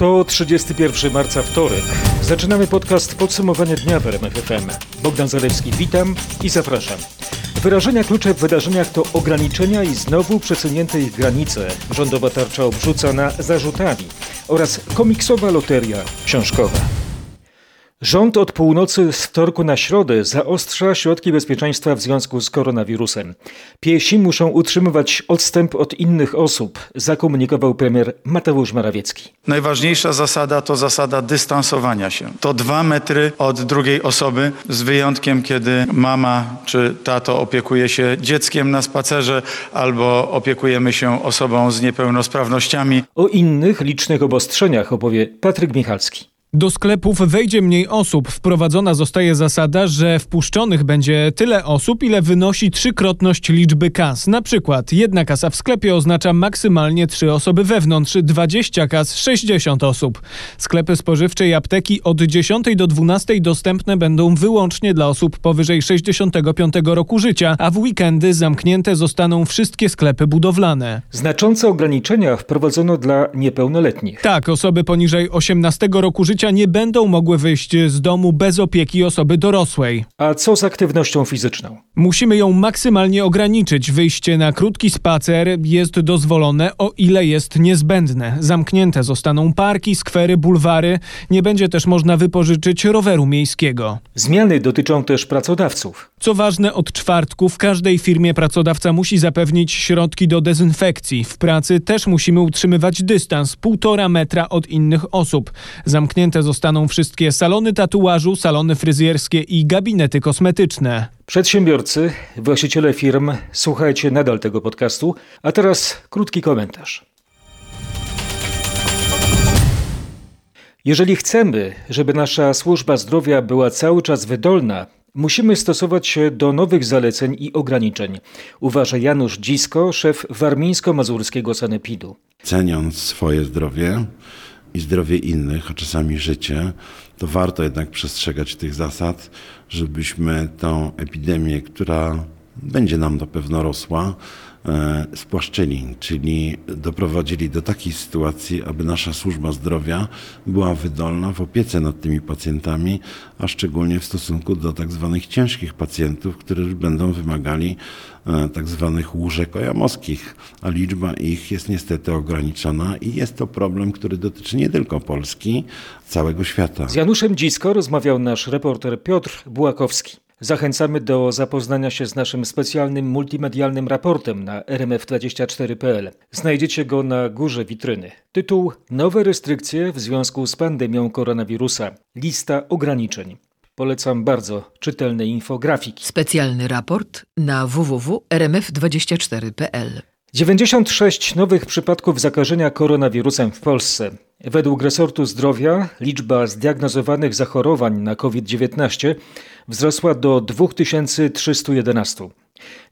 To 31 marca wtorek. Zaczynamy podcast Podsumowanie dnia w RMF FM. Bogdan Zalewski, witam i zapraszam. Wyrażenia klucze w wydarzeniach to ograniczenia i znowu przesunięte ich granice. Rządowa tarcza obrzucana zarzutami oraz komiksowa loteria książkowa. Rząd od północy z wtorku na środę zaostrza środki bezpieczeństwa w związku z koronawirusem. Piesi muszą utrzymywać odstęp od innych osób, zakomunikował premier Mateusz Morawiecki. Najważniejsza zasada to zasada dystansowania się. To dwa metry od drugiej osoby, z wyjątkiem, kiedy mama czy tato opiekuje się dzieckiem na spacerze albo opiekujemy się osobą z niepełnosprawnościami. O innych licznych obostrzeniach opowie Patryk Michalski. Do sklepów wejdzie mniej osób. Wprowadzona zostaje zasada, że wpuszczonych będzie tyle osób, ile wynosi trzykrotność liczby kas. Na przykład jedna kasa w sklepie oznacza maksymalnie trzy osoby wewnątrz, 20 kas 60 osób. Sklepy spożywcze i apteki od 10 do 12 dostępne będą wyłącznie dla osób powyżej 65 roku życia, a w weekendy zamknięte zostaną wszystkie sklepy budowlane. Znaczące ograniczenia wprowadzono dla niepełnoletnich. Tak, osoby poniżej 18 roku życia nie będą mogły wyjść z domu bez opieki osoby dorosłej. A co z aktywnością fizyczną? Musimy ją maksymalnie ograniczyć. Wyjście na krótki spacer jest dozwolone, o ile jest niezbędne. Zamknięte zostaną parki, skwery, bulwary. Nie będzie też można wypożyczyć roweru miejskiego. Zmiany dotyczą też pracodawców. Co ważne, od czwartku w każdej firmie pracodawca musi zapewnić środki do dezynfekcji. W pracy też musimy utrzymywać dystans półtora metra od innych osób. Zamknięte zostaną wszystkie salony tatuażu, salony fryzjerskie i gabinety kosmetyczne. Przedsiębiorcy, właściciele firm, słuchajcie nadal tego podcastu, a teraz krótki komentarz. Jeżeli chcemy, żeby nasza służba zdrowia była cały czas wydolna, musimy stosować się do nowych zaleceń i ograniczeń, uważa Janusz Dzisko, szef warmińsko-mazurskiego sanepidu. Ceniąc swoje zdrowie, i zdrowie innych, a czasami życie, to warto jednak przestrzegać tych zasad, żebyśmy tą epidemię, która będzie nam na pewno rosła, spłaszczyli, czyli doprowadzili do takiej sytuacji, aby nasza służba zdrowia była wydolna w opiece nad tymi pacjentami, a szczególnie w stosunku do tak zwanych ciężkich pacjentów, którzy będą wymagali e, tak zwanych łóżek ojamowskich, a liczba ich jest niestety ograniczona i jest to problem, który dotyczy nie tylko Polski, całego świata. Z Januszem Dzisko rozmawiał nasz reporter Piotr Bułakowski. Zachęcamy do zapoznania się z naszym specjalnym multimedialnym raportem na rmf24.pl. Znajdziecie go na górze witryny. Tytuł Nowe restrykcje w związku z pandemią koronawirusa. Lista ograniczeń. Polecam bardzo czytelne infografiki. Specjalny raport na www.rmf24.pl 96 nowych przypadków zakażenia koronawirusem w Polsce. Według resortu zdrowia liczba zdiagnozowanych zachorowań na COVID-19 wzrosła do 2311.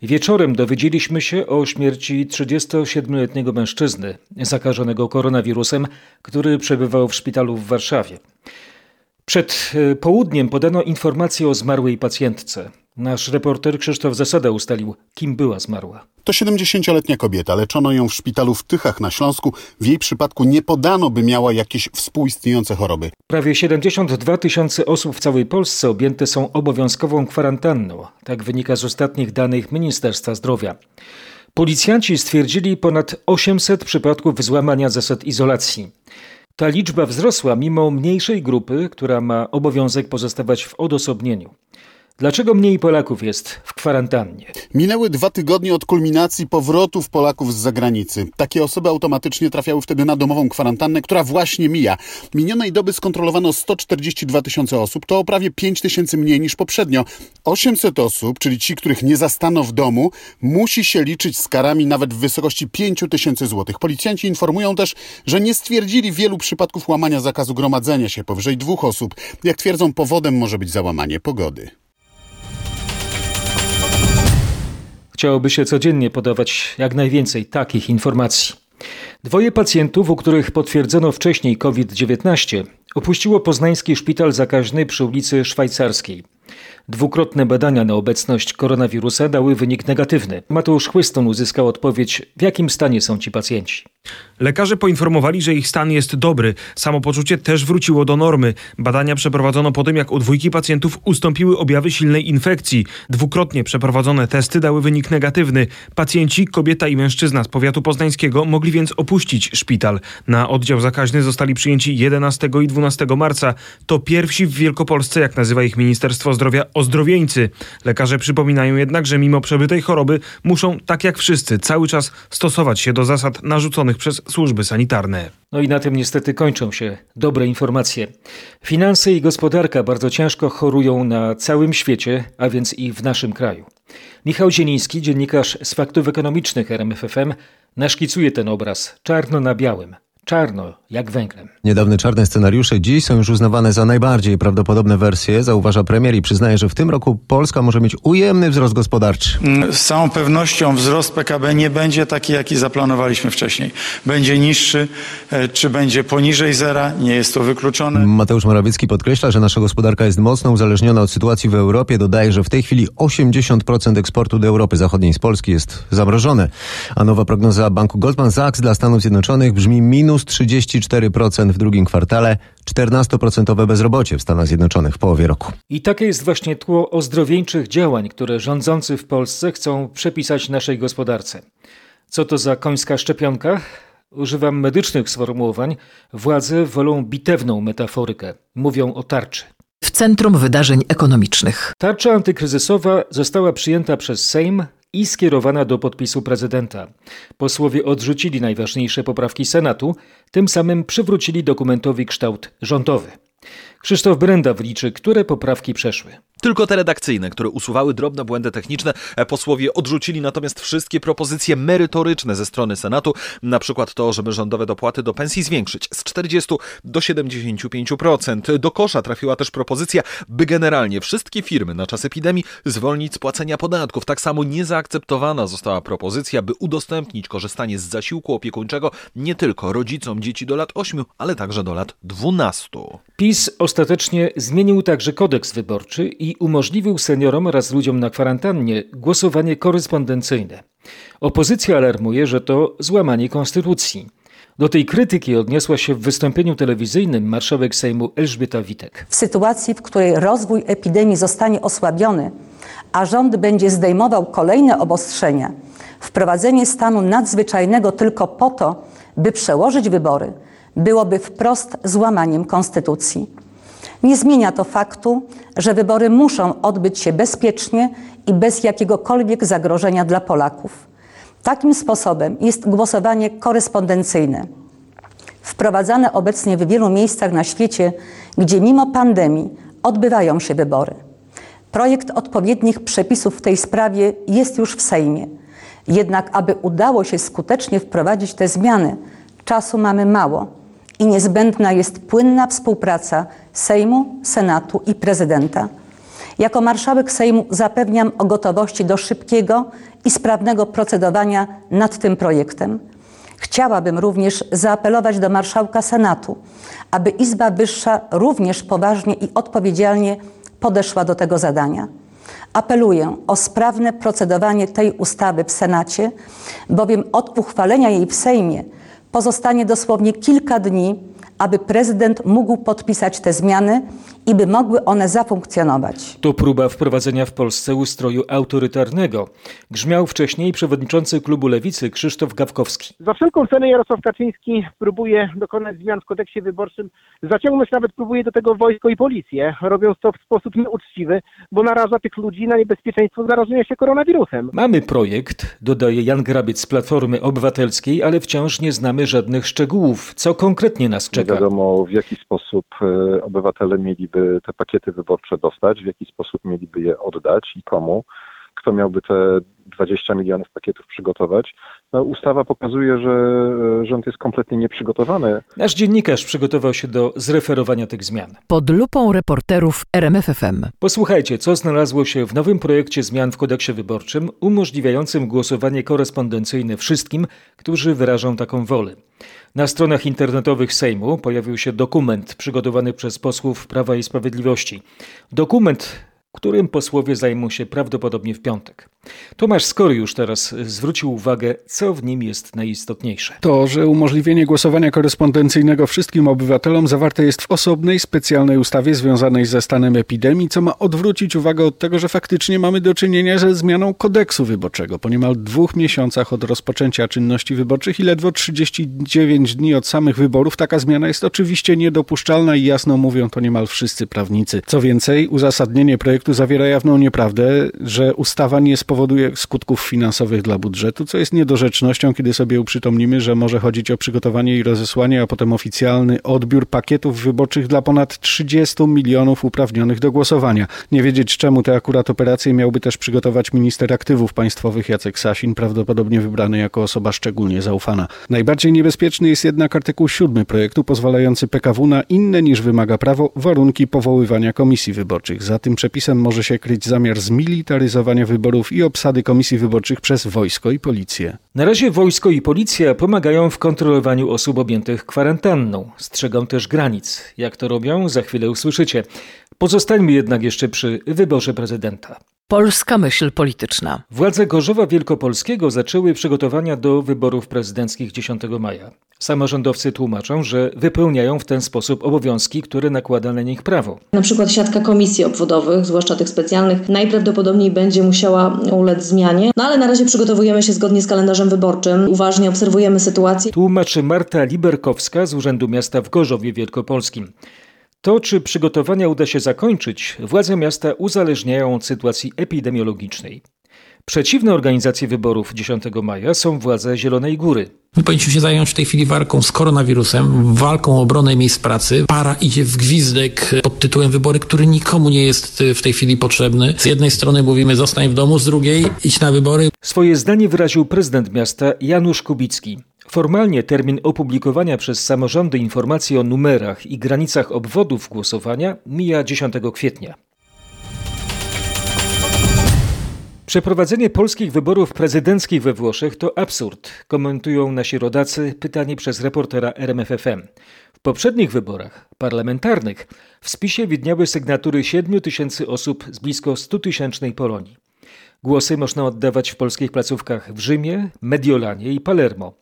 Wieczorem dowiedzieliśmy się o śmierci 37-letniego mężczyzny zakażonego koronawirusem, który przebywał w szpitalu w Warszawie. Przed e, południem podano informację o zmarłej pacjentce. Nasz reporter Krzysztof Zasada ustalił, kim była zmarła. To 70-letnia kobieta. Leczono ją w szpitalu w Tychach na Śląsku. W jej przypadku nie podano, by miała jakieś współistniejące choroby. Prawie 72 tysiące osób w całej Polsce objęte są obowiązkową kwarantanną. Tak wynika z ostatnich danych Ministerstwa Zdrowia. Policjanci stwierdzili ponad 800 przypadków złamania zasad izolacji. Ta liczba wzrosła mimo mniejszej grupy, która ma obowiązek pozostawać w odosobnieniu. Dlaczego mniej Polaków jest w kwarantannie? Minęły dwa tygodnie od kulminacji powrotów Polaków z zagranicy. Takie osoby automatycznie trafiały wtedy na domową kwarantannę, która właśnie mija. Minionej doby skontrolowano 142 tysiące osób, to o prawie 5 tysięcy mniej niż poprzednio. 800 osób, czyli ci, których nie zastano w domu, musi się liczyć z karami nawet w wysokości 5 tysięcy złotych. Policjanci informują też, że nie stwierdzili wielu przypadków łamania zakazu gromadzenia się powyżej dwóch osób. Jak twierdzą, powodem może być załamanie pogody. Chciałoby się codziennie podawać jak najwięcej takich informacji. Dwoje pacjentów, u których potwierdzono wcześniej COVID-19, opuściło poznański szpital zakaźny przy ulicy Szwajcarskiej. Dwukrotne badania na obecność koronawirusa dały wynik negatywny. Mateusz Chłyston uzyskał odpowiedź, w jakim stanie są ci pacjenci. Lekarze poinformowali, że ich stan jest dobry. Samopoczucie też wróciło do normy. Badania przeprowadzono po tym, jak u dwójki pacjentów ustąpiły objawy silnej infekcji. Dwukrotnie przeprowadzone testy dały wynik negatywny. Pacjenci, kobieta i mężczyzna z powiatu poznańskiego mogli więc opuścić szpital. Na oddział zakaźny zostali przyjęci 11 i 12 marca. To pierwsi w Wielkopolsce, jak nazywa ich Ministerstwo Zdrowia, ozdrowieńcy. Lekarze przypominają jednak, że mimo przebytej choroby muszą, tak jak wszyscy, cały czas stosować się do zasad narzuconych przez służby sanitarne. No i na tym niestety kończą się dobre informacje. Finanse i gospodarka bardzo ciężko chorują na całym świecie, a więc i w naszym kraju. Michał Zieliński, dziennikarz z faktów ekonomicznych RMFFM, naszkicuje ten obraz czarno na białym. Czarno jak węglem. Niedawne czarne scenariusze dziś są już uznawane za najbardziej prawdopodobne wersje, zauważa premier i przyznaje, że w tym roku Polska może mieć ujemny wzrost gospodarczy. Mm, Z całą pewnością wzrost PKB nie będzie taki, jaki zaplanowaliśmy wcześniej. Będzie niższy, e, czy będzie poniżej zera, nie jest to wykluczone. Mateusz Morawiecki podkreśla, że nasza gospodarka jest mocno uzależniona od sytuacji w Europie. Dodaje, że w tej chwili 80% eksportu do Europy Zachodniej z Polski jest zamrożone. A nowa prognoza banku Goldman Sachs dla Stanów Zjednoczonych brzmi minus 34% w drugim kwartale, 14% bezrobocie w Stanach Zjednoczonych w połowie roku. I takie jest właśnie tło ozdrowieńczych działań, które rządzący w Polsce chcą przepisać naszej gospodarce. Co to za końska szczepionka? Używam medycznych sformułowań. Władze wolą bitewną metaforykę. Mówią o tarczy. W centrum wydarzeń ekonomicznych. Tarcza antykryzysowa została przyjęta przez Sejm i skierowana do podpisu prezydenta. Posłowie odrzucili najważniejsze poprawki Senatu, tym samym przywrócili dokumentowi kształt rządowy. Krzysztof Brenda wliczy, które poprawki przeszły. Tylko te redakcyjne, które usuwały drobne błędy techniczne, e, posłowie odrzucili natomiast wszystkie propozycje merytoryczne ze strony Senatu, na przykład to, żeby rządowe dopłaty do pensji zwiększyć z 40 do 75%. Do kosza trafiła też propozycja, by generalnie wszystkie firmy na czas epidemii zwolnić z płacenia podatków. Tak samo niezaakceptowana została propozycja, by udostępnić korzystanie z zasiłku opiekuńczego nie tylko rodzicom dzieci do lat 8, ale także do lat 12. PiS ostatecznie zmienił także kodeks wyborczy i umożliwił seniorom oraz ludziom na kwarantannie głosowanie korespondencyjne. Opozycja alarmuje, że to złamanie konstytucji. Do tej krytyki odniosła się w wystąpieniu telewizyjnym marszałek Sejmu Elżbieta Witek. W sytuacji, w której rozwój epidemii zostanie osłabiony, a rząd będzie zdejmował kolejne obostrzenia, wprowadzenie stanu nadzwyczajnego tylko po to, by przełożyć wybory, byłoby wprost złamaniem konstytucji. Nie zmienia to faktu, że wybory muszą odbyć się bezpiecznie i bez jakiegokolwiek zagrożenia dla Polaków. Takim sposobem jest głosowanie korespondencyjne wprowadzane obecnie w wielu miejscach na świecie, gdzie mimo pandemii odbywają się wybory. Projekt odpowiednich przepisów w tej sprawie jest już w Sejmie. Jednak, aby udało się skutecznie wprowadzić te zmiany, czasu mamy mało i niezbędna jest płynna współpraca Sejmu, Senatu i prezydenta. Jako marszałek Sejmu zapewniam o gotowości do szybkiego i sprawnego procedowania nad tym projektem. Chciałabym również zaapelować do marszałka Senatu, aby Izba Wyższa również poważnie i odpowiedzialnie podeszła do tego zadania. Apeluję o sprawne procedowanie tej ustawy w Senacie, bowiem od uchwalenia jej w Sejmie pozostanie dosłownie kilka dni, aby prezydent mógł podpisać te zmiany i by mogły one zafunkcjonować. To próba wprowadzenia w Polsce ustroju autorytarnego. Grzmiał wcześniej przewodniczący klubu Lewicy Krzysztof Gawkowski. Za wszelką cenę Jarosław Kaczyński próbuje dokonać zmian w kodeksie wyborczym, zaciągnąć nawet próbuje do tego wojsko i policję, robiąc to w sposób nieuczciwy, bo naraża tych ludzi na niebezpieczeństwo zarażenia się koronawirusem. Mamy projekt, dodaje Jan Grabiec z Platformy Obywatelskiej, ale wciąż nie znamy żadnych szczegółów. Co konkretnie nas Nie czeka? wiadomo, w jaki sposób e, obywatele mieliby te pakiety wyborcze dostać, w jaki sposób mieliby je oddać i komu, kto miałby te 20 milionów pakietów przygotować. No, ustawa pokazuje, że e, rząd jest kompletnie nieprzygotowany. Nasz dziennikarz przygotował się do zreferowania tych zmian. Pod lupą reporterów RMFFM. Posłuchajcie, co znalazło się w nowym projekcie zmian w kodeksie wyborczym umożliwiającym głosowanie korespondencyjne wszystkim, którzy wyrażą taką wolę. Na stronach internetowych Sejmu pojawił się dokument przygotowany przez posłów Prawa i Sprawiedliwości. Dokument którym posłowie zajmą się prawdopodobnie w piątek. Tomasz Skory już teraz zwrócił uwagę, co w nim jest najistotniejsze. To, że umożliwienie głosowania korespondencyjnego wszystkim obywatelom zawarte jest w osobnej, specjalnej ustawie związanej ze stanem epidemii, co ma odwrócić uwagę od tego, że faktycznie mamy do czynienia ze zmianą kodeksu wyborczego. Po niemal dwóch miesiącach od rozpoczęcia czynności wyborczych i ledwo 39 dni od samych wyborów taka zmiana jest oczywiście niedopuszczalna i jasno mówią to niemal wszyscy prawnicy. Co więcej, uzasadnienie projektu zawiera jawną nieprawdę, że ustawa nie spowoduje skutków finansowych dla budżetu, co jest niedorzecznością, kiedy sobie uprzytomnimy, że może chodzić o przygotowanie i rozesłanie, a potem oficjalny odbiór pakietów wyborczych dla ponad 30 milionów uprawnionych do głosowania. Nie wiedzieć czemu te akurat operacje miałby też przygotować minister aktywów państwowych Jacek Sasin, prawdopodobnie wybrany jako osoba szczególnie zaufana. Najbardziej niebezpieczny jest jednak artykuł 7 projektu pozwalający PKW na inne niż wymaga prawo warunki powoływania komisji wyborczych. Za tym przepisem może się kryć zamiar zmilitaryzowania wyborów i obsady komisji wyborczych przez wojsko i policję. Na razie wojsko i policja pomagają w kontrolowaniu osób objętych kwarantanną. Strzegą też granic. Jak to robią, za chwilę usłyszycie. Pozostańmy jednak jeszcze przy wyborze prezydenta. Polska myśl polityczna. Władze Gorzowa Wielkopolskiego zaczęły przygotowania do wyborów prezydenckich 10 maja. Samorządowcy tłumaczą, że wypełniają w ten sposób obowiązki, które nakłada na nich prawo. Na przykład siatka komisji obwodowych, zwłaszcza tych specjalnych, najprawdopodobniej będzie musiała ulec zmianie. No ale na razie przygotowujemy się zgodnie z kalendarzem wyborczym. Uważnie obserwujemy sytuację. Tłumaczy Marta Liberkowska z Urzędu Miasta w Gorzowie Wielkopolskim. To, czy przygotowania uda się zakończyć, władze miasta uzależniają od sytuacji epidemiologicznej. Przeciwne organizacje wyborów 10 maja są władze Zielonej Góry. My powinniśmy się zająć w tej chwili walką z koronawirusem, walką o obronę miejsc pracy. Para idzie w gwizdek pod tytułem wybory, który nikomu nie jest w tej chwili potrzebny. Z jednej strony mówimy zostań w domu, z drugiej idź na wybory. Swoje zdanie wyraził prezydent miasta Janusz Kubicki. Formalnie termin opublikowania przez samorządy informacji o numerach i granicach obwodów głosowania mija 10 kwietnia. Przeprowadzenie polskich wyborów prezydenckich we Włoszech to absurd, komentują nasi rodacy pytani przez reportera RMFFM. W poprzednich wyborach parlamentarnych w spisie widniały sygnatury 7 tysięcy osób z blisko 100-tysięcznej Polonii. Głosy można oddawać w polskich placówkach w Rzymie, Mediolanie i Palermo.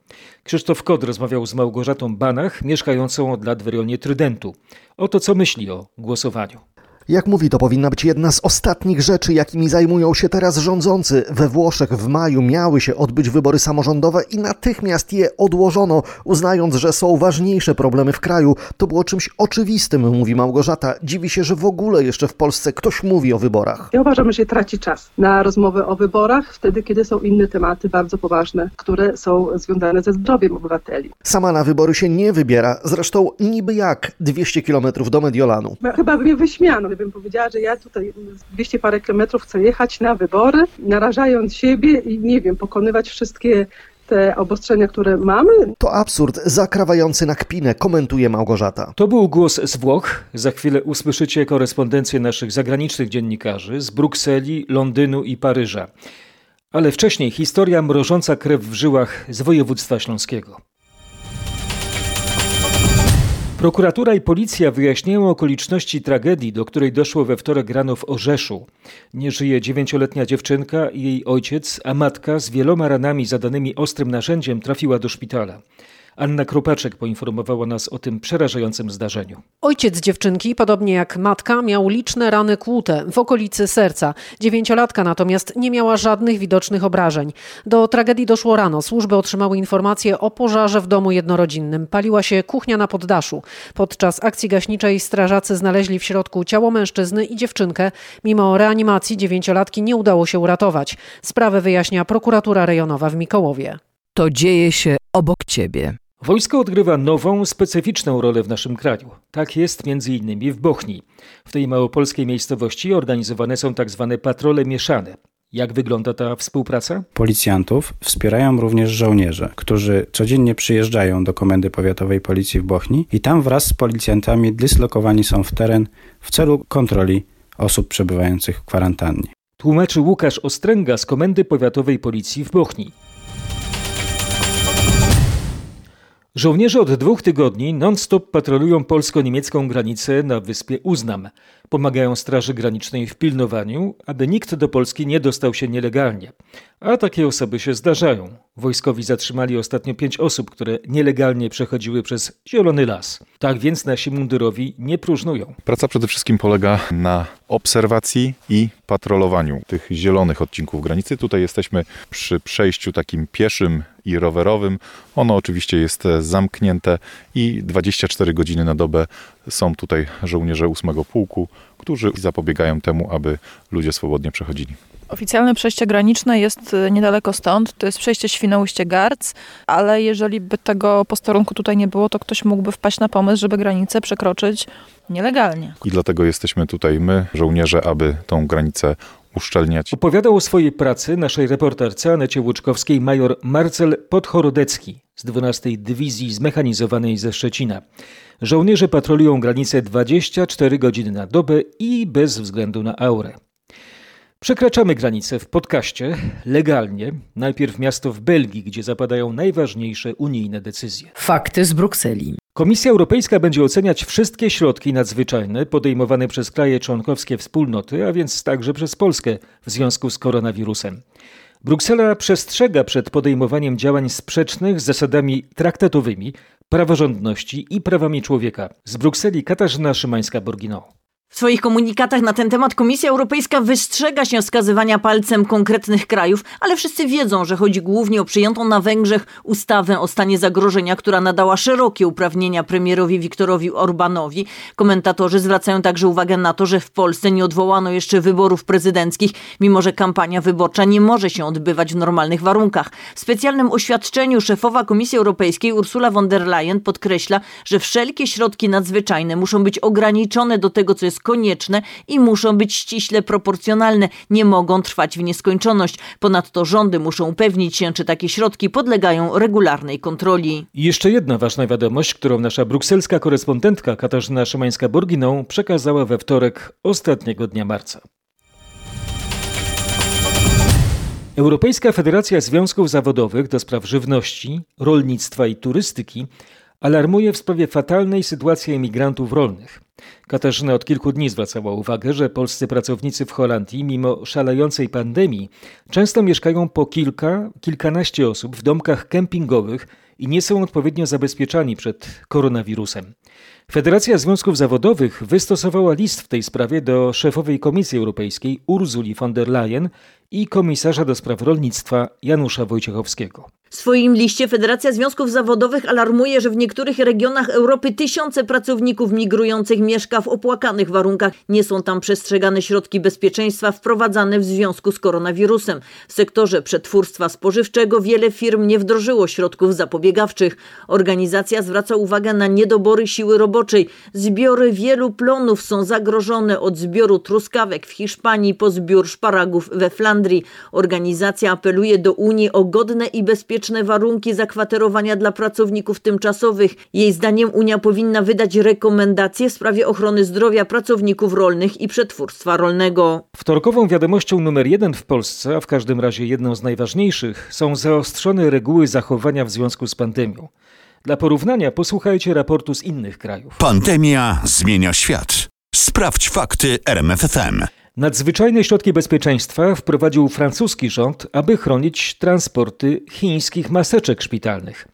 Krzysztof Kod rozmawiał z Małgorzatą Banach, mieszkającą od lat w rejonie Trydentu. Oto co myśli o głosowaniu. Jak mówi, to powinna być jedna z ostatnich rzeczy, jakimi zajmują się teraz rządzący. We Włoszech w maju miały się odbyć wybory samorządowe i natychmiast je odłożono, uznając, że są ważniejsze problemy w kraju. To było czymś oczywistym, mówi Małgorzata. Dziwi się, że w ogóle jeszcze w Polsce ktoś mówi o wyborach. Ja uważam, że się traci czas na rozmowę o wyborach, wtedy kiedy są inne tematy bardzo poważne, które są związane ze zdrowiem obywateli. Sama na wybory się nie wybiera, zresztą niby jak 200 kilometrów do Mediolanu. Chyba by mnie wyśmiano, gdybym powiedziała, że ja tutaj 200 parę kilometrów chcę jechać na wybory, narażając siebie i nie wiem, pokonywać wszystkie te obostrzenia, które mamy. To absurd zakrawający na kpinę, komentuje Małgorzata. To był głos z Włoch. Za chwilę usłyszycie korespondencję naszych zagranicznych dziennikarzy z Brukseli, Londynu i Paryża. Ale wcześniej historia mrożąca krew w żyłach z województwa śląskiego. Prokuratura i policja wyjaśniają okoliczności tragedii, do której doszło we wtorek rano w Orzeszu. Nie żyje dziewięcioletnia dziewczynka i jej ojciec, a matka z wieloma ranami zadanymi ostrym narzędziem trafiła do szpitala. Anna Kropaczek poinformowała nas o tym przerażającym zdarzeniu. Ojciec dziewczynki, podobnie jak matka, miał liczne rany kłute w okolicy serca. Dziewięciolatka natomiast nie miała żadnych widocznych obrażeń. Do tragedii doszło rano. Służby otrzymały informację o pożarze w domu jednorodzinnym. Paliła się kuchnia na poddaszu. Podczas akcji gaśniczej strażacy znaleźli w środku ciało mężczyzny i dziewczynkę. Mimo reanimacji dziewięciolatki nie udało się uratować. Sprawę wyjaśnia prokuratura rejonowa w Mikołowie. To dzieje się obok ciebie. Wojsko odgrywa nową, specyficzną rolę w naszym kraju. Tak jest innymi w Bochni. W tej małopolskiej miejscowości organizowane są tak zwane patrole mieszane. Jak wygląda ta współpraca? Policjantów wspierają również żołnierze, którzy codziennie przyjeżdżają do Komendy Powiatowej Policji w Bochni i tam wraz z policjantami dyslokowani są w teren w celu kontroli osób przebywających w kwarantannie. Tłumaczy Łukasz Ostręga z Komendy Powiatowej Policji w Bochni. Żołnierze od dwóch tygodni non-stop patrolują polsko-niemiecką granicę na wyspie Uznam. Pomagają Straży Granicznej w pilnowaniu, aby nikt do Polski nie dostał się nielegalnie. A takie osoby się zdarzają. Wojskowi zatrzymali ostatnio pięć osób, które nielegalnie przechodziły przez Zielony Las. Tak więc nasi mundurowi nie próżnują. Praca przede wszystkim polega na obserwacji i patrolowaniu tych zielonych odcinków granicy. Tutaj jesteśmy przy przejściu takim pieszym i rowerowym. Ono oczywiście jest zamknięte i 24 godziny na dobę są tutaj żołnierze 8 pułku, którzy zapobiegają temu, aby ludzie swobodnie przechodzili. Oficjalne przejście graniczne jest y, niedaleko stąd, to jest przejście Świnoujście-Garc, ale jeżeli by tego posterunku tutaj nie było, to ktoś mógłby wpaść na pomysł, żeby granicę przekroczyć nielegalnie. I dlatego jesteśmy tutaj my, żołnierze, aby tą granicę uszczelniać. Opowiadał o swojej pracy naszej reporterce Anecie Łuczkowskiej major Marcel Podchorodecki z 12 Dywizji Zmechanizowanej ze Szczecina. Żołnierze patrolują granicę 24 godziny na dobę i bez względu na aurę. Przekraczamy granicę w podcaście legalnie. Najpierw miasto w Belgii, gdzie zapadają najważniejsze unijne decyzje. Fakty z Brukseli. Komisja Europejska będzie oceniać wszystkie środki nadzwyczajne podejmowane przez kraje członkowskie wspólnoty, a więc także przez Polskę w związku z koronawirusem. Bruksela przestrzega przed podejmowaniem działań sprzecznych z zasadami traktatowymi, praworządności i prawami człowieka. Z Brukseli Katarzyna Szymańska-Borgino. W swoich komunikatach na ten temat Komisja Europejska wystrzega się wskazywania palcem konkretnych krajów, ale wszyscy wiedzą, że chodzi głównie o przyjętą na Węgrzech ustawę o stanie zagrożenia, która nadała szerokie uprawnienia premierowi Viktorowi Orbanowi. Komentatorzy zwracają także uwagę na to, że w Polsce nie odwołano jeszcze wyborów prezydenckich, mimo że kampania wyborcza nie może się odbywać w normalnych warunkach. W specjalnym oświadczeniu szefowa Komisji Europejskiej Ursula von der Leyen podkreśla, że wszelkie środki nadzwyczajne muszą być ograniczone do tego, co jest konieczne i muszą być ściśle proporcjonalne, nie mogą trwać w nieskończoność. Ponadto rządy muszą upewnić się, czy takie środki podlegają regularnej kontroli. I jeszcze jedna ważna wiadomość, którą nasza brukselska korespondentka Katarzyna Szymańska-Borginą przekazała we wtorek ostatniego dnia marca. Europejska Federacja Związków Zawodowych do spraw żywności, rolnictwa i turystyki alarmuje w sprawie fatalnej sytuacji emigrantów rolnych. Katarzyna od kilku dni zwracała uwagę, że polscy pracownicy w Holandii, mimo szalejącej pandemii, często mieszkają po kilka, kilkanaście osób w domkach kempingowych i nie są odpowiednio zabezpieczani przed koronawirusem. Federacja Związków Zawodowych wystosowała list w tej sprawie do szefowej Komisji Europejskiej Ursuli von der Leyen i komisarza do spraw rolnictwa Janusza Wojciechowskiego. W swoim liście Federacja Związków Zawodowych alarmuje, że w niektórych regionach Europy tysiące pracowników migrujących mieszka w opłakanych warunkach. Nie są tam przestrzegane środki bezpieczeństwa wprowadzane w związku z koronawirusem. W sektorze przetwórstwa spożywczego wiele firm nie wdrożyło środków zapobiegawczych. Organizacja zwraca uwagę na niedobory siły roboczej. Zbiory wielu plonów są zagrożone od zbioru truskawek w Hiszpanii po zbiór szparagów we Flandrii. Organizacja apeluje do Unii o godne i bezpieczne warunki zakwaterowania dla pracowników tymczasowych. Jej zdaniem Unia powinna wydać rekomendacje w sprawie ochrony zdrowia pracowników rolnych i przetwórstwa rolnego. Wtorkową wiadomością numer jeden w Polsce, a w każdym razie jedną z najważniejszych, są zaostrzone reguły zachowania w związku z pandemią. Dla porównania posłuchajcie raportu z innych krajów. Pandemia zmienia świat. Sprawdź fakty RMFFM. Nadzwyczajne środki bezpieczeństwa wprowadził francuski rząd, aby chronić transporty chińskich maseczek szpitalnych.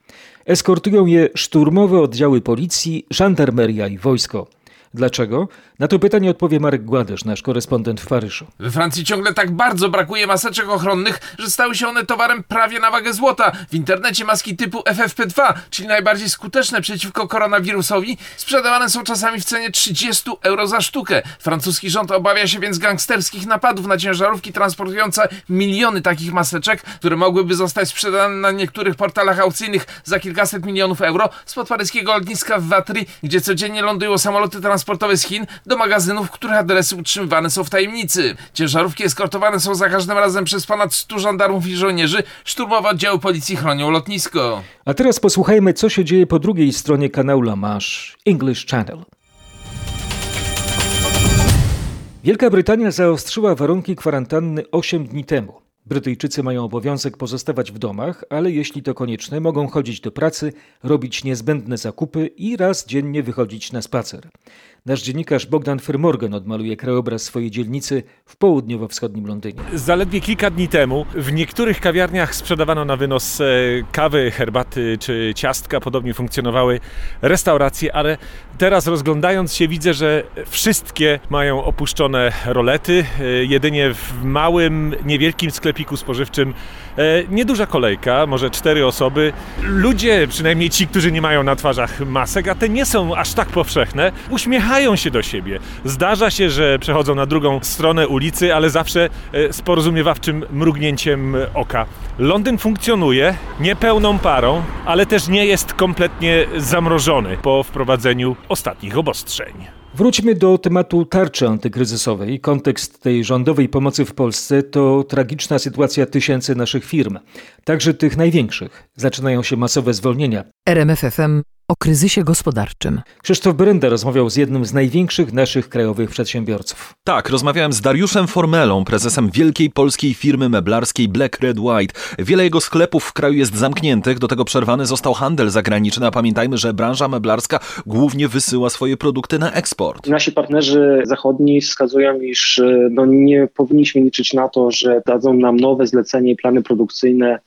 Eskortują je szturmowe oddziały policji, żandarmeria i wojsko. Dlaczego? Na to pytanie odpowie Marek Gładysz, nasz korespondent w Paryżu. We Francji ciągle tak bardzo brakuje maseczek ochronnych, że stały się one towarem prawie na wagę złota. W internecie maski typu FFP2, czyli najbardziej skuteczne przeciwko koronawirusowi, sprzedawane są czasami w cenie 30 euro za sztukę. Francuski rząd obawia się więc gangsterskich napadów na ciężarówki transportujące miliony takich maseczek, które mogłyby zostać sprzedane na niektórych portalach aukcyjnych za kilkaset milionów euro spod paryskiego lotniska w Watry, gdzie codziennie lądują samoloty transportowe z Chin do magazynów, których adresy utrzymywane są w tajemnicy. Ciężarówki eskortowane są za każdym razem przez ponad 100 żandarmów i żołnierzy. Szturmowe oddziały policji chronią lotnisko. A teraz posłuchajmy, co się dzieje po drugiej stronie kanału La Manche, English Channel. Wielka Brytania zaostrzyła warunki kwarantanny 8 dni temu. Brytyjczycy mają obowiązek pozostawać w domach, ale jeśli to konieczne, mogą chodzić do pracy, robić niezbędne zakupy i raz dziennie wychodzić na spacer. Nasz dziennikarz Bogdan Fermorgan odmaluje krajobraz swojej dzielnicy w południowo-wschodnim Londynie. Zaledwie kilka dni temu w niektórych kawiarniach sprzedawano na wynos e, kawy, herbaty czy ciastka. Podobnie funkcjonowały restauracje, ale teraz rozglądając się widzę, że wszystkie mają opuszczone rolety. E, jedynie w małym, niewielkim sklepiku spożywczym e, nieduża kolejka, może cztery osoby. Ludzie, przynajmniej ci, którzy nie mają na twarzach masek, a te nie są aż tak powszechne, uśmiechają się do siebie. Zdarza się, że przechodzą na drugą stronę ulicy, ale zawsze e, z porozumiewawczym mrugnięciem oka. Londyn funkcjonuje niepełną parą, ale też nie jest kompletnie zamrożony po wprowadzeniu ostatnich obostrzeń. Wróćmy do tematu tarczy antykryzysowej. Kontekst tej rządowej pomocy w Polsce to tragiczna sytuacja tysięcy naszych firm, także tych największych. Zaczynają się masowe zwolnienia. RMFFM o kryzysie gospodarczym. Krzysztof Brenda rozmawiał z jednym z największych naszych krajowych przedsiębiorców. Tak, rozmawiałem z Dariuszem Formelą, prezesem wielkiej polskiej firmy meblarskiej Black Red White. Wiele jego sklepów w kraju jest zamkniętych, do tego przerwany został handel zagraniczny, a pamiętajmy, że branża meblarska głównie wysyła swoje produkty na eksport. Nasi partnerzy zachodni wskazują, iż no, nie powinniśmy liczyć na to, że dadzą nam nowe zlecenie i plany produkcyjne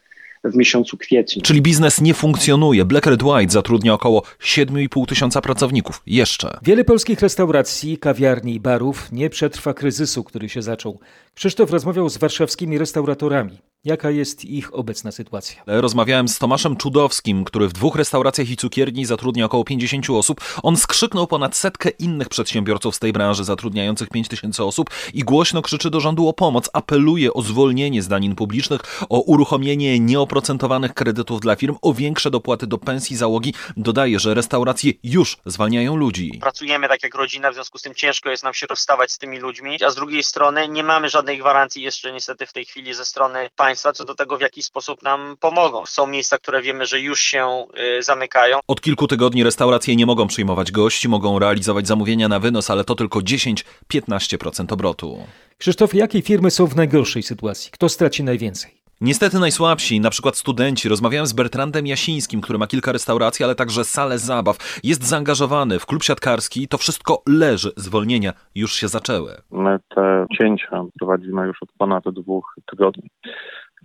w miesiącu kwietniu. Czyli biznes nie funkcjonuje. Black Red White zatrudnia około 7,5 tysiąca pracowników. Jeszcze. Wiele polskich restauracji, kawiarni i barów nie przetrwa kryzysu, który się zaczął. Krzysztof rozmawiał z warszawskimi restauratorami. Jaka jest ich obecna sytuacja? Rozmawiałem z Tomaszem Czudowskim, który w dwóch restauracjach i cukierni zatrudnia około 50 osób. On skrzyknął ponad setkę innych przedsiębiorców z tej branży zatrudniających 5 tysięcy osób i głośno krzyczy do rządu o pomoc. Apeluje o zwolnienie z danin publicznych, o uruchomienie nieoprocentowanych kredytów dla firm, o większe dopłaty do pensji załogi. Dodaje, że restauracje już zwalniają ludzi. Pracujemy tak jak rodzina, w związku z tym ciężko jest nam się rozstawać z tymi ludźmi, a z drugiej strony nie mamy żadnej gwarancji jeszcze niestety w tej chwili ze strony państwa państwa co do tego, w jaki sposób nam pomogą. Są miejsca, które wiemy, że już się y, zamykają. Od kilku tygodni restauracje nie mogą przyjmować gości, mogą realizować zamówienia na wynos, ale to tylko 10-15% obrotu. Krzysztof, jakie firmy są w najgorszej sytuacji? Kto straci najwięcej? Niestety najsłabsi, na przykład studenci. Rozmawiałem z Bertrandem Jasińskim, który ma kilka restauracji, ale także salę zabaw. Jest zaangażowany w klub siatkarski. To wszystko leży. Zwolnienia już się zaczęły. My te cięcia prowadzimy już od ponad dwóch tygodni.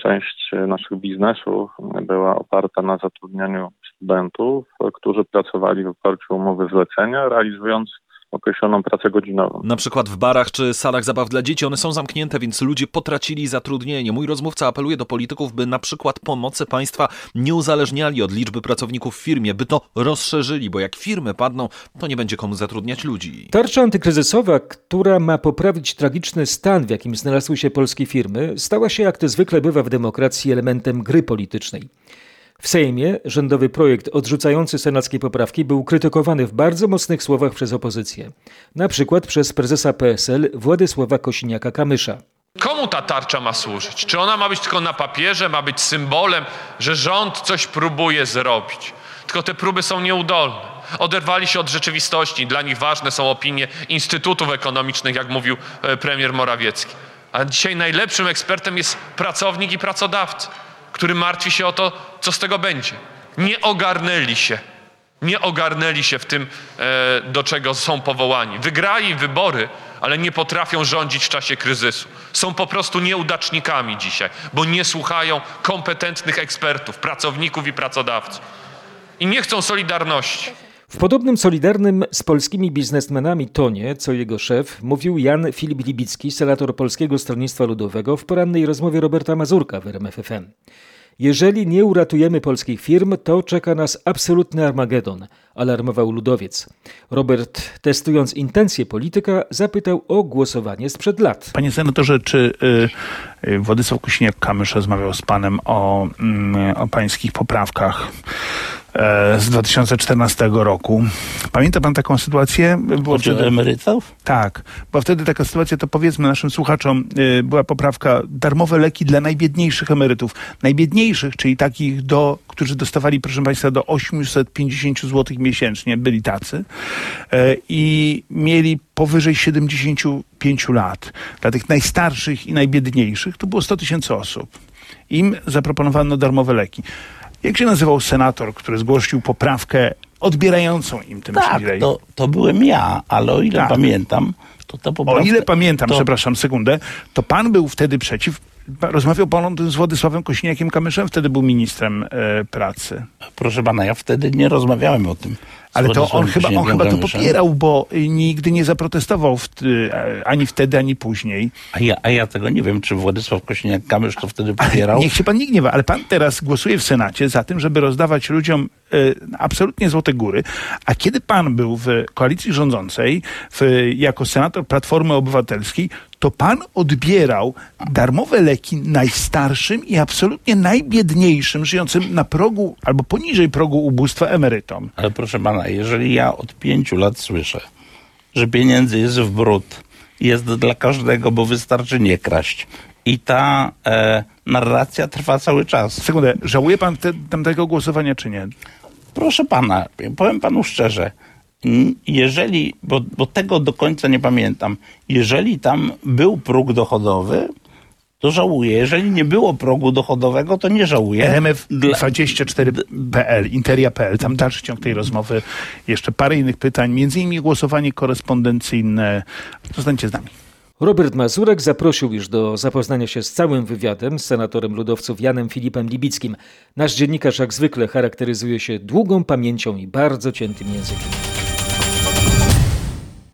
Część naszych biznesów była oparta na zatrudnianiu studentów, którzy pracowali w oparciu o umowy zlecenia, realizując określoną pracę godzinową. Na przykład w barach czy salach zabaw dla dzieci one są zamknięte, więc ludzie potracili zatrudnienie. Mój rozmówca apeluje do polityków, by na przykład pomocy państwa nie uzależniali od liczby pracowników w firmie, by to rozszerzyli, bo jak firmy padną, to nie będzie komu zatrudniać ludzi. Tarcza antykryzysowa, która ma poprawić tragiczny stan, w jakim znalazły się polskie firmy, stała się, jak to zwykle bywa w demokracji, elementem gry politycznej. W Sejmie rządowy projekt odrzucający senackie poprawki był krytykowany w bardzo mocnych słowach przez opozycję. Na przykład przez prezesa PSL Władysława Kosiniaka-Kamysza. Komu ta tarcza ma służyć? Czy ona ma być tylko na papierze, ma być symbolem, że rząd coś próbuje zrobić? Tylko te próby są nieudolne. Oderwali się od rzeczywistości. Dla nich ważne są opinie instytutów ekonomicznych, jak mówił premier Morawiecki. A dzisiaj najlepszym ekspertem jest pracownik i pracodawca który martwi się o to, co z tego będzie. Nie ogarnęli się. Nie ogarnęli się w tym, do czego są powołani. Wygrali wybory, ale nie potrafią rządzić w czasie kryzysu. Są po prostu nieudacznikami dzisiaj, bo nie słuchają kompetentnych ekspertów, pracowników i pracodawców. I nie chcą solidarności. W podobnym solidarnym z polskimi biznesmenami tonie, co jego szef, mówił Jan Filip Libicki, senator Polskiego Stronnictwa Ludowego w porannej rozmowie Roberta Mazurka w RMFFM. Jeżeli nie uratujemy polskich firm, to czeka nas absolutny Armagedon, alarmował ludowiec. Robert, testując intencje polityka, zapytał o głosowanie sprzed lat. Panie senatorze, czy y, y, Władysław Kosiniak-Kamysz rozmawiał z panem o, y, o pańskich poprawkach z 2014 roku. Pamięta pan taką sytuację? Było o emerytów? Tak, bo wtedy taka sytuacja, to powiedzmy naszym słuchaczom, y, była poprawka darmowe leki dla najbiedniejszych emerytów. Najbiedniejszych, czyli takich, do, którzy dostawali, proszę państwa, do 850 zł miesięcznie, byli tacy e, i mieli powyżej 75 lat. Dla tych najstarszych i najbiedniejszych to było 100 tysięcy osób. Im zaproponowano darmowe leki. Jak się nazywał senator, który zgłosił poprawkę odbierającą im ten Tak, przywilej? to, to byłem ja, ale o ile Tak. pamiętam, to ta O poprawka... ile pamiętam, to, przepraszam, sekundę, to pan był wtedy przeciw. Rozmawiał pan o tym z Władysławem Kośniakiem-Kamyszem, wtedy był ministrem e, pracy. Proszę pana, ja wtedy nie rozmawiałem o tym. Ale to on chyba, on chyba to popierał, bo y, nigdy nie zaprotestował w, e, ani wtedy, ani później. A ja, a ja tego nie wiem, czy Władysław Kośniak-Kamysz to wtedy popierał. Niech się pan nie gniewa, ale pan teraz głosuje w Senacie za tym, żeby rozdawać ludziom e, absolutnie złote góry. A kiedy pan był w koalicji rządzącej, w, jako senator Platformy Obywatelskiej, to pan odbierał darmowe leki najstarszym i absolutnie najbiedniejszym, żyjącym na progu albo poniżej progu ubóstwa emerytom. Ale proszę pana, jeżeli ja od pięciu lat słyszę, że pieniędzy jest w brud, jest dla każdego, bo wystarczy nie kraść. I ta e, narracja trwa cały czas. Sekundę, żałuje pan te, tamtego głosowania, czy nie? Proszę pana, powiem panu szczerze, jeżeli, bo, bo tego do końca nie pamiętam, jeżeli tam był próg dochodowy, to żałuję. Jeżeli nie było progu dochodowego, to nie żałuję. RMF24.pl, interia.pl, tam dalszy ciąg tej rozmowy, jeszcze parę innych pytań, między innymi głosowanie korespondencyjne. Zostańcie z nami. Robert Mazurek zaprosił już do zapoznania się z całym wywiadem z senatorem ludowców Janem Filipem Libickim. Nasz dziennikarz jak zwykle charakteryzuje się długą pamięcią i bardzo ciętym językiem.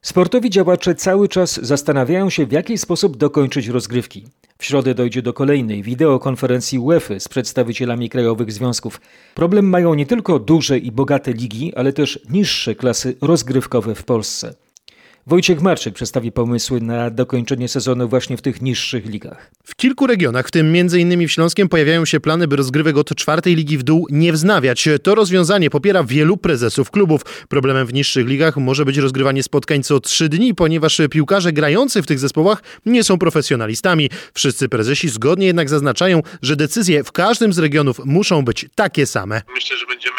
Sportowi działacze cały czas zastanawiają się, w jaki sposób dokończyć rozgrywki. W środę dojdzie do kolejnej wideokonferencji UEFA z przedstawicielami krajowych związków. Problem mają nie tylko duże i bogate ligi, ale też niższe klasy rozgrywkowe w Polsce. Wojciech Marczyk przedstawi pomysły na dokończenie sezonu właśnie w tych niższych ligach. W kilku regionach, w tym m.in. w Śląskiem, pojawiają się plany, by rozgrywek od czwartej ligi w dół nie wznawiać. To rozwiązanie popiera wielu prezesów klubów. Problemem w niższych ligach może być rozgrywanie spotkań co trzy dni, ponieważ piłkarze grający w tych zespołach nie są profesjonalistami. Wszyscy prezesi zgodnie jednak zaznaczają, że decyzje w każdym z regionów muszą być takie same. Myślę, że będziemy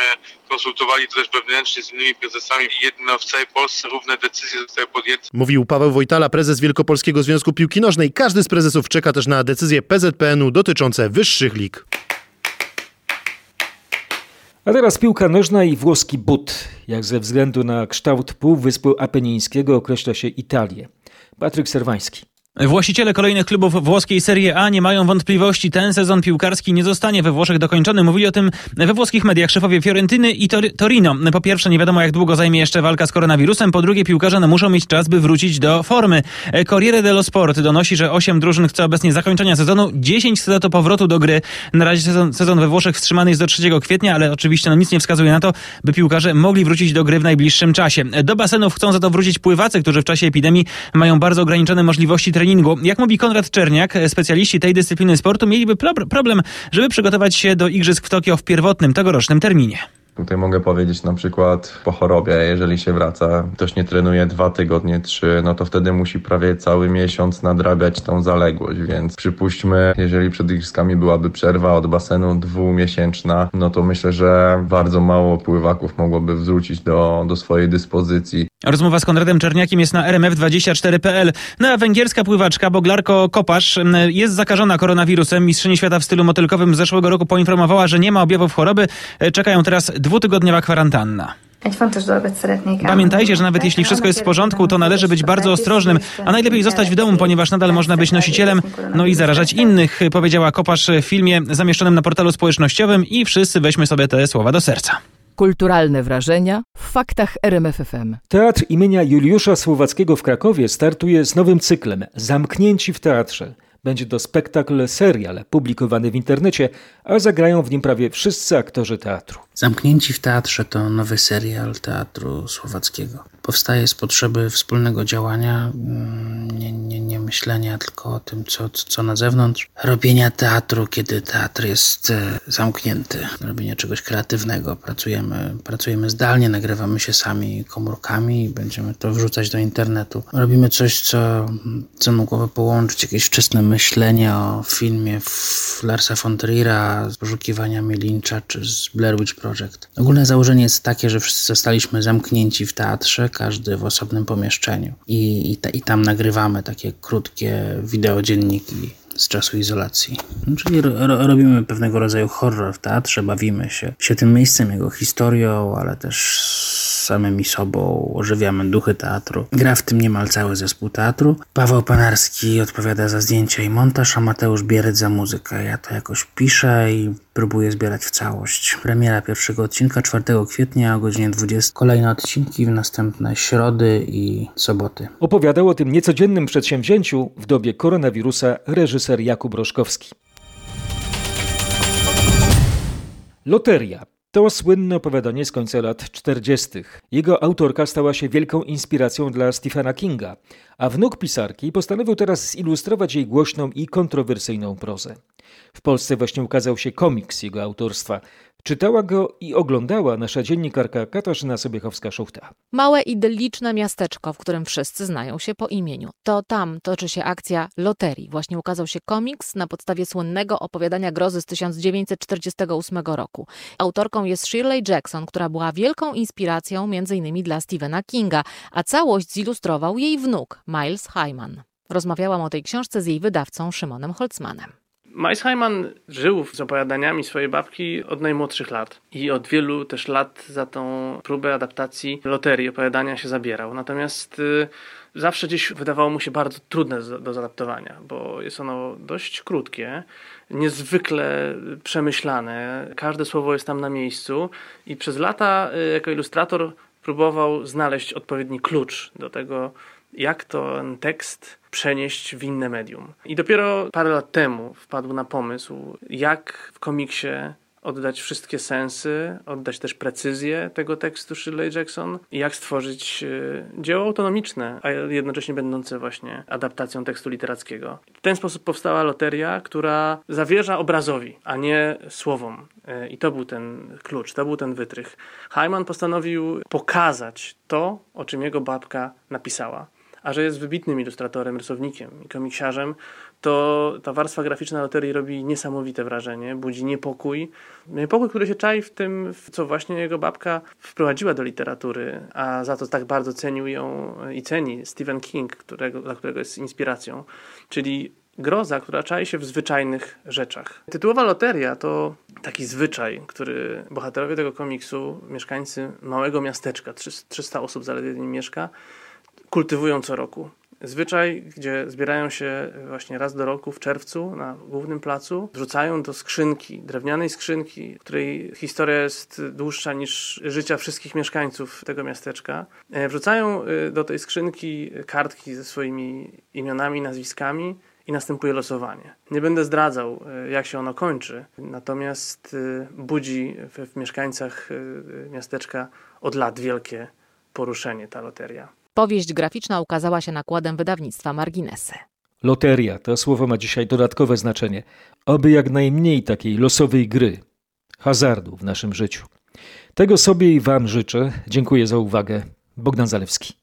konsultowali to też wewnętrznie z innymi prezesami i jedno w całej Polsce równe decyzje zostały podjęte. Mówił Paweł Wojtala, prezes Wielkopolskiego Związku Piłki Nożnej. Każdy z prezesów czeka też na decyzje PZPN-u dotyczące wyższych lig. A teraz piłka nożna i włoski but. Jak ze względu na kształt Półwyspu Apenińskiego określa się Italię. Patryk Serwański. Właściciele kolejnych klubów włoskiej Serie A nie mają wątpliwości. Ten sezon piłkarski nie zostanie we Włoszech dokończony. Mówili o tym we włoskich mediach szefowie Fiorentyny i Tor- Torino. Po pierwsze, nie wiadomo jak długo zajmie jeszcze walka z koronawirusem. Po drugie, piłkarze no, muszą mieć czas, by wrócić do formy. Corriere dello Sport donosi, że 8 drużyn chce obecnie zakończenia sezonu, 10 chce do powrotu do gry. Na razie sezon, sezon we Włoszech wstrzymany jest do 3 kwietnia, ale oczywiście no, nic nie wskazuje na to, by piłkarze mogli wrócić do gry w najbliższym czasie. Do basenów chcą za to wrócić pływacy, którzy w czasie epidemii mają bardzo ograniczone możliwości treningu. Jak mówi Konrad Czerniak, specjaliści tej dyscypliny sportu mieliby pro- problem, żeby przygotować się do igrzysk w Tokio w pierwotnym tegorocznym terminie. Tutaj mogę powiedzieć na przykład po chorobie, jeżeli się wraca, ktoś nie trenuje dwa tygodnie, trzy, no to wtedy musi prawie cały miesiąc nadrabiać tą zaległość, więc przypuśćmy, jeżeli przed igrzyskami byłaby przerwa od basenu dwumiesięczna, no to myślę, że bardzo mało pływaków mogłoby wrócić do, do swojej dyspozycji. Rozmowa z Konradem Czerniakiem jest na rmf24.pl. No a węgierska pływaczka Boglarko Kopasz jest zakażona koronawirusem. Mistrzyni świata w stylu motylkowym z zeszłego roku poinformowała, że nie ma objawów choroby. E, Czekają teraz dwutygodniowa kwarantanna. Pamiętajcie, że nawet jeśli wszystko jest w porządku, to należy być bardzo ostrożnym, a najlepiej zostać w domu, ponieważ nadal można być nosicielem, no i zarażać innych, powiedziała Kopasz w filmie zamieszczonym na portalu społecznościowym i wszyscy weźmy sobie te słowa do serca. Kulturalne wrażenia w faktach RMFFM. Teatr imienia Juliusza Słowackiego w Krakowie startuje z nowym cyklem Zamknięci w teatrze. Będzie to spektakl serial publikowany w internecie, a zagrają w nim prawie wszyscy aktorzy teatru. Zamknięci w teatrze to nowy serial teatru słowackiego. Powstaje z potrzeby wspólnego działania. Mm, Nie, nie, nie, myślenia tylko o tym, co, co na zewnątrz. Robienia teatru, kiedy teatr jest e, zamknięty. Robienia czegoś kreatywnego. Pracujemy, pracujemy zdalnie, nagrywamy się sami komórkami i będziemy to wrzucać do internetu. Robimy coś, co, co mogłoby połączyć jakieś wczesne myślenie o filmie Larsa von Trier'a z poszukiwaniami Lyncha czy z Blair Witch Project. Ogólne założenie jest takie, że wszyscy zostaliśmy zamknięci w teatrze, każdy w osobnym pomieszczeniu i, i, ta, i tam nagrywamy takie krótkie wideodzienniki z czasu izolacji. No, czyli ro, ro, robimy pewnego rodzaju horror w teatrze, bawimy się, się tym miejscem, jego historią, ale też samymi sobą, ożywiamy duchy teatru. Gra w tym niemal cały zespół teatru. Paweł Panarski odpowiada za zdjęcia i montaż, a Mateusz Bierec za muzykę. Ja to jakoś piszę i próbuję zbierać w całość. Premiera pierwszego odcinka 4 kwietnia o godzinie 20. Kolejne odcinki w następne środy i soboty. Opowiadał o tym niecodziennym przedsięwzięciu w dobie koronawirusa reżyser Jakub Roszkowski. Loteria to słynne opowiadanie z końca lat 40. Jego autorka stała się wielką inspiracją dla Stephena Kinga, a wnuk pisarki postanowił teraz zilustrować jej głośną i kontrowersyjną prozę. W Polsce właśnie ukazał się komiks jego autorstwa. Czytała go i oglądała nasza dziennikarka Katarzyna Sobiechowska-Szuchta. Małe, idylliczne miasteczko, w którym wszyscy znają się po imieniu. To tam toczy się akcja loterii. Właśnie ukazał się komiks na podstawie słynnego opowiadania grozy z 1948 roku. Autorką jest Shirley Jackson, która była wielką inspiracją m.in. dla Stephena Kinga, a całość zilustrował jej wnuk, Miles Hyman. Rozmawiałam o tej książce z jej wydawcą Szymonem Holzmanem. Miles żył z opowiadaniami swojej babki od najmłodszych lat i od wielu też lat za tą próbę adaptacji loterii opowiadania się zabierał. Natomiast y, zawsze gdzieś wydawało mu się bardzo trudne do zaadaptowania, bo jest ono dość krótkie, niezwykle przemyślane, każde słowo jest tam na miejscu i przez lata y, jako ilustrator próbował znaleźć odpowiedni klucz do tego, jak ten tekst przenieść w inne medium. I dopiero parę lat temu wpadł na pomysł, jak w komiksie oddać wszystkie sensy, oddać też precyzję tego tekstu Shirley Jackson i jak stworzyć e, dzieło autonomiczne, a jednocześnie będące właśnie adaptacją tekstu literackiego. W ten sposób powstała loteria, która zawierza obrazowi, a nie słowom. E, I to był ten klucz, to był ten wytrych. Hyman postanowił pokazać to, o czym jego babka napisała a że jest wybitnym ilustratorem, rysownikiem i komiksiarzem, to ta warstwa graficzna loterii robi niesamowite wrażenie, budzi niepokój. Niepokój, który się czai w tym, co właśnie jego babka wprowadziła do literatury, a za to tak bardzo cenił ją i ceni Stephen King, którego, dla którego jest inspiracją. Czyli groza, która czai się w zwyczajnych rzeczach. Tytułowa loteria to taki zwyczaj, który bohaterowie tego komiksu, mieszkańcy małego miasteczka, 300 osób zaledwie w nim mieszka, kultywują co roku. Zwyczaj, gdzie zbierają się właśnie raz do roku w czerwcu na głównym placu, wrzucają do skrzynki, drewnianej skrzynki, której historia jest dłuższa niż życia wszystkich mieszkańców tego miasteczka. E, wrzucają e, do tej skrzynki kartki ze swoimi imionami, nazwiskami i następuje losowanie. Nie będę zdradzał, e, jak się ono kończy, natomiast budzi w mieszkańcach miasteczka od lat wielkie poruszenie ta loteria. Powieść graficzna ukazała się nakładem wydawnictwa Marginesy. Loteria to słowo ma dzisiaj dodatkowe znaczenie. Oby jak najmniej takiej losowej gry, hazardu w naszym życiu. Tego sobie i Wam życzę. Dziękuję za uwagę. Bogdan Zalewski.